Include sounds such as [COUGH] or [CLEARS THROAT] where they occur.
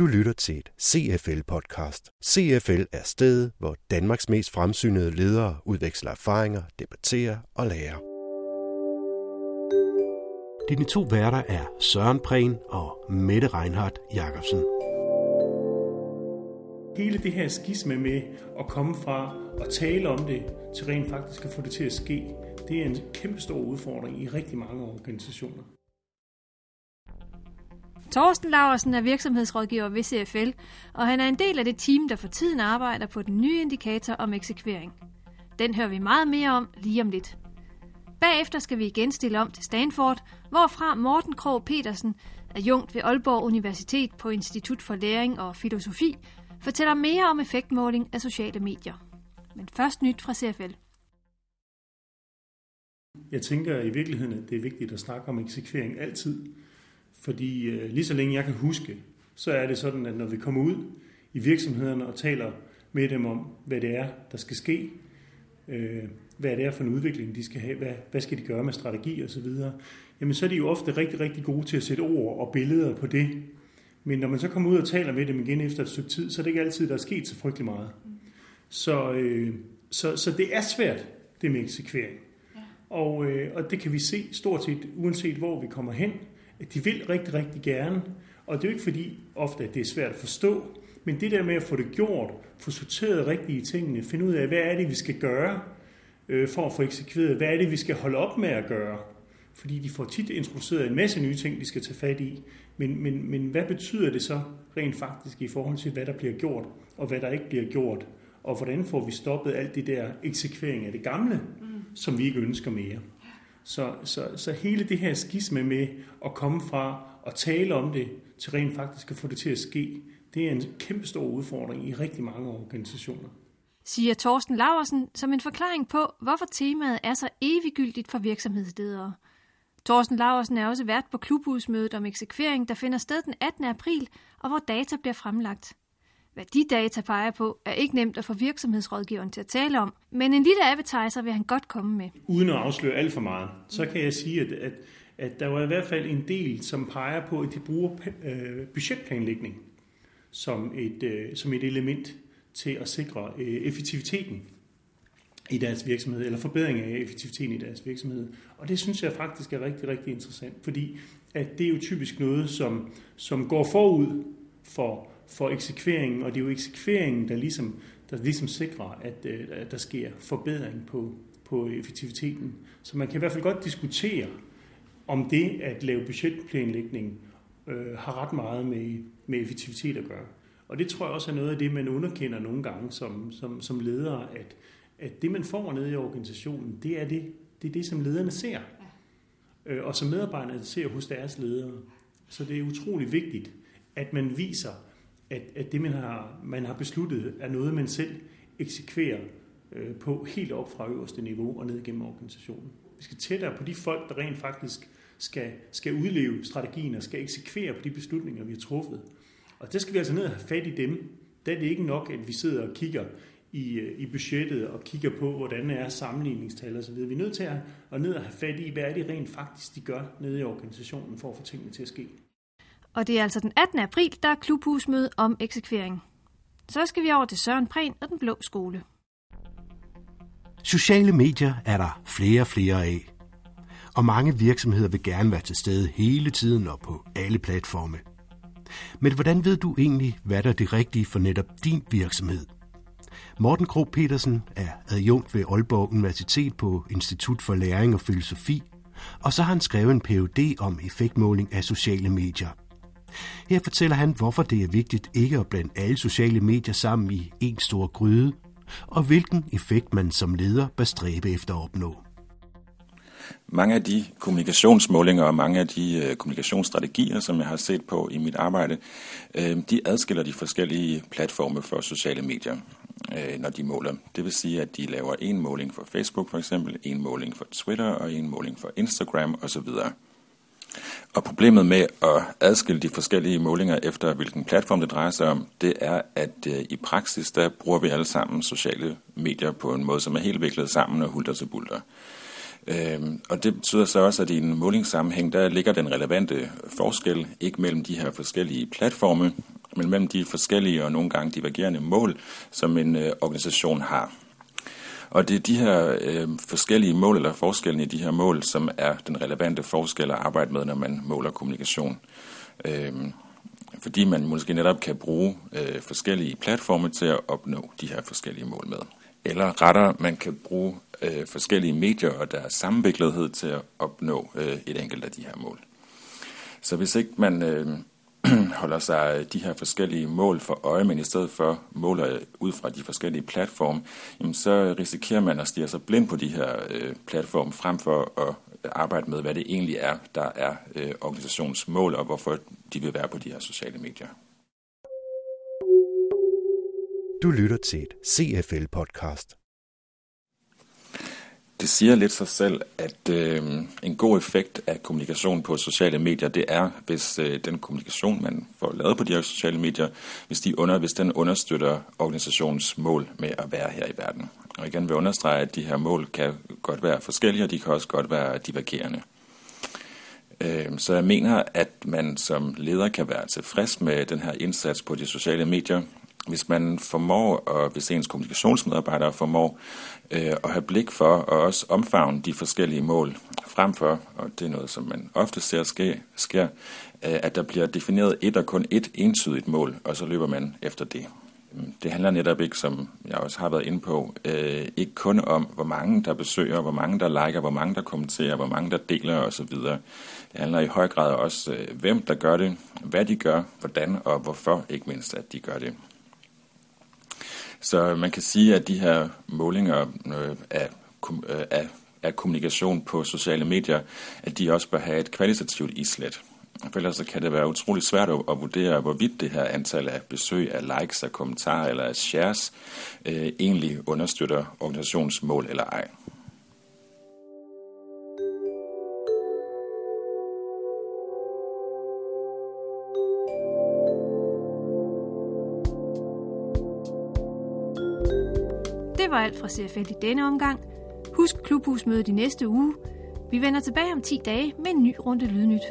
Du lytter til et CFL-podcast. CFL er stedet, hvor Danmarks mest fremsynede ledere udveksler erfaringer, debatterer og lærer. Dine to værter er Søren Prehn og Mette Reinhardt Jacobsen. Hele det her skisme med at komme fra at tale om det til rent faktisk at få det til at ske, det er en kæmpe stor udfordring i rigtig mange organisationer. Torsten Laversen er virksomhedsrådgiver ved CFL, og han er en del af det team, der for tiden arbejder på den nye indikator om eksekvering. Den hører vi meget mere om lige om lidt. Bagefter skal vi igen stille om til Stanford, hvorfra Morten Krog Petersen, adjunkt ved Aalborg Universitet på Institut for Læring og Filosofi, fortæller mere om effektmåling af sociale medier. Men først nyt fra CFL. Jeg tænker i virkeligheden, at det er vigtigt at snakke om eksekvering altid. Fordi øh, lige så længe jeg kan huske, så er det sådan, at når vi kommer ud i virksomhederne og taler med dem om, hvad det er, der skal ske, øh, hvad det er for en udvikling, de skal have, hvad, hvad skal de gøre med strategi osv., jamen så er de jo ofte rigtig, rigtig gode til at sætte ord og billeder på det. Men når man så kommer ud og taler med dem igen efter et stykke tid, så er det ikke altid, der er sket så frygtelig meget. Så, øh, så, så det er svært, det med eksekvering. Ja. Og, øh, og det kan vi se stort set, uanset hvor vi kommer hen, at de vil rigtig, rigtig gerne. Og det er jo ikke fordi ofte, at det er svært at forstå, men det der med at få det gjort, få sorteret rigtige tingene, finde ud af, hvad er det, vi skal gøre øh, for at få eksekveret, hvad er det, vi skal holde op med at gøre. Fordi de får tit introduceret en masse nye ting, de skal tage fat i. Men, men, men hvad betyder det så rent faktisk i forhold til, hvad der bliver gjort, og hvad der ikke bliver gjort? Og hvordan får vi stoppet alt det der eksekvering af det gamle, mm. som vi ikke ønsker mere? Så, så, så hele det her skisme med at komme fra at tale om det, til rent faktisk at få det til at ske, det er en kæmpe stor udfordring i rigtig mange organisationer. Siger Torsten Laversen som en forklaring på, hvorfor temaet er så eviggyldigt for virksomhedsledere. Torsten Laversen er også vært på klubhusmødet om eksekvering, der finder sted den 18. april, og hvor data bliver fremlagt. Hvad de data peger på, er ikke nemt at få virksomhedsrådgiveren til at tale om, men en lille appetizer vil han godt komme med. Uden at afsløre alt for meget, så kan jeg sige, at, at, at der var i hvert fald en del, som peger på, at de bruger øh, budgetplanlægning som et, øh, som et element til at sikre øh, effektiviteten i deres virksomhed, eller forbedring af effektiviteten i deres virksomhed. Og det synes jeg faktisk er rigtig, rigtig interessant, fordi at det er jo typisk noget, som, som går forud for for eksekveringen, og det er jo eksekveringen, der ligesom, der ligesom sikrer, at, øh, at der sker forbedring på, på effektiviteten. Så man kan i hvert fald godt diskutere, om det at lave budgetplanlægning øh, har ret meget med, med effektivitet at gøre. Og det tror jeg også er noget af det, man underkender nogle gange som, som, som leder, at, at det, man får nede i organisationen, det er det, det, er det som lederne ser. Ja. Øh, og som medarbejderne ser hos deres ledere. Så det er utrolig vigtigt, at man viser, at, at det, man har, man har besluttet, er noget, man selv eksekverer øh, på helt op fra øverste niveau og ned gennem organisationen. Vi skal tættere på de folk, der rent faktisk skal, skal udleve strategien og skal eksekvere på de beslutninger, vi har truffet. Og der skal vi altså ned og have fat i dem. Der er det ikke nok, at vi sidder og kigger i, øh, i budgettet og kigger på, hvordan er sammenligningstal osv. Vi er nødt til at, at ned og have fat i, hvad er det rent faktisk, de gør nede i organisationen for at få tingene til at ske. Og det er altså den 18. april, der er klubhusmøde om eksekvering. Så skal vi over til Søren Prehn og den blå skole. Sociale medier er der flere og flere af. Og mange virksomheder vil gerne være til stede hele tiden og på alle platforme. Men hvordan ved du egentlig, hvad der er det rigtige for netop din virksomhed? Morten Krog Petersen er adjunkt ved Aalborg Universitet på Institut for Læring og Filosofi, og så har han skrevet en Ph.D. om effektmåling af sociale medier – her fortæller han, hvorfor det er vigtigt ikke at blande alle sociale medier sammen i en stor gryde, og hvilken effekt man som leder bør stræbe efter at opnå. Mange af de kommunikationsmålinger og mange af de øh, kommunikationsstrategier, som jeg har set på i mit arbejde, øh, de adskiller de forskellige platforme for sociale medier, øh, når de måler. Det vil sige, at de laver en måling for Facebook for eksempel, en måling for Twitter og en måling for Instagram osv. Og problemet med at adskille de forskellige målinger efter, hvilken platform det drejer sig om, det er, at øh, i praksis, der bruger vi alle sammen sociale medier på en måde, som er helt viklet sammen og hulter til bulter. Øhm, og det betyder så også, at i en målingssammenhæng, der ligger den relevante forskel ikke mellem de her forskellige platforme, men mellem de forskellige og nogle gange divergerende mål, som en øh, organisation har. Og det er de her øh, forskellige mål, eller forskellen i de her mål, som er den relevante forskel at arbejde med, når man måler kommunikation. Øh, fordi man måske netop kan bruge øh, forskellige platforme til at opnå de her forskellige mål med. Eller rettere, man kan bruge øh, forskellige medier og deres sammenviklethed til at opnå øh, et enkelt af de her mål. Så hvis ikke man øh, [CLEARS THROAT] holder sig de her forskellige mål for øje, men i stedet for måler ud fra de forskellige platforme, jamen så risikerer man at stige sig blind på de her øh, platforme, frem for at arbejde med, hvad det egentlig er, der er øh, organisationens mål, og hvorfor de vil være på de her sociale medier. Du lytter til et CFL-podcast. Det siger lidt sig selv, at øh, en god effekt af kommunikation på sociale medier, det er, hvis øh, den kommunikation, man får lavet på de her sociale medier, hvis, de under, hvis den understøtter organisationens mål med at være her i verden. Og igen vil understrege, at de her mål kan godt være forskellige, og de kan også godt være divergerende. Øh, så jeg mener, at man som leder kan være tilfreds med den her indsats på de sociale medier, hvis man formår, og hvis ens kommunikationsmedarbejdere formår øh, at have blik for og også omfavne de forskellige mål frem for, og det er noget, som man ofte ser ske, sker, øh, at der bliver defineret et og kun et entydigt mål, og så løber man efter det. Det handler netop ikke, som jeg også har været inde på, øh, ikke kun om, hvor mange der besøger, hvor mange der liker, hvor mange der kommenterer, hvor mange der deler osv. Det handler i høj grad også, øh, hvem der gør det, hvad de gør, hvordan og hvorfor ikke mindst, at de gør det. Så man kan sige, at de her målinger øh, af, øh, af, af kommunikation på sociale medier, at de også bør have et kvalitativt islet. For ellers så kan det være utrolig svært at, at vurdere, hvorvidt det her antal af besøg, af likes, af kommentarer eller af shares øh, egentlig understøtter organisationens mål eller ej. Det var alt fra CFL i denne omgang. Husk klubhusmødet i næste uge. Vi vender tilbage om 10 dage med en ny runde Lydnyt.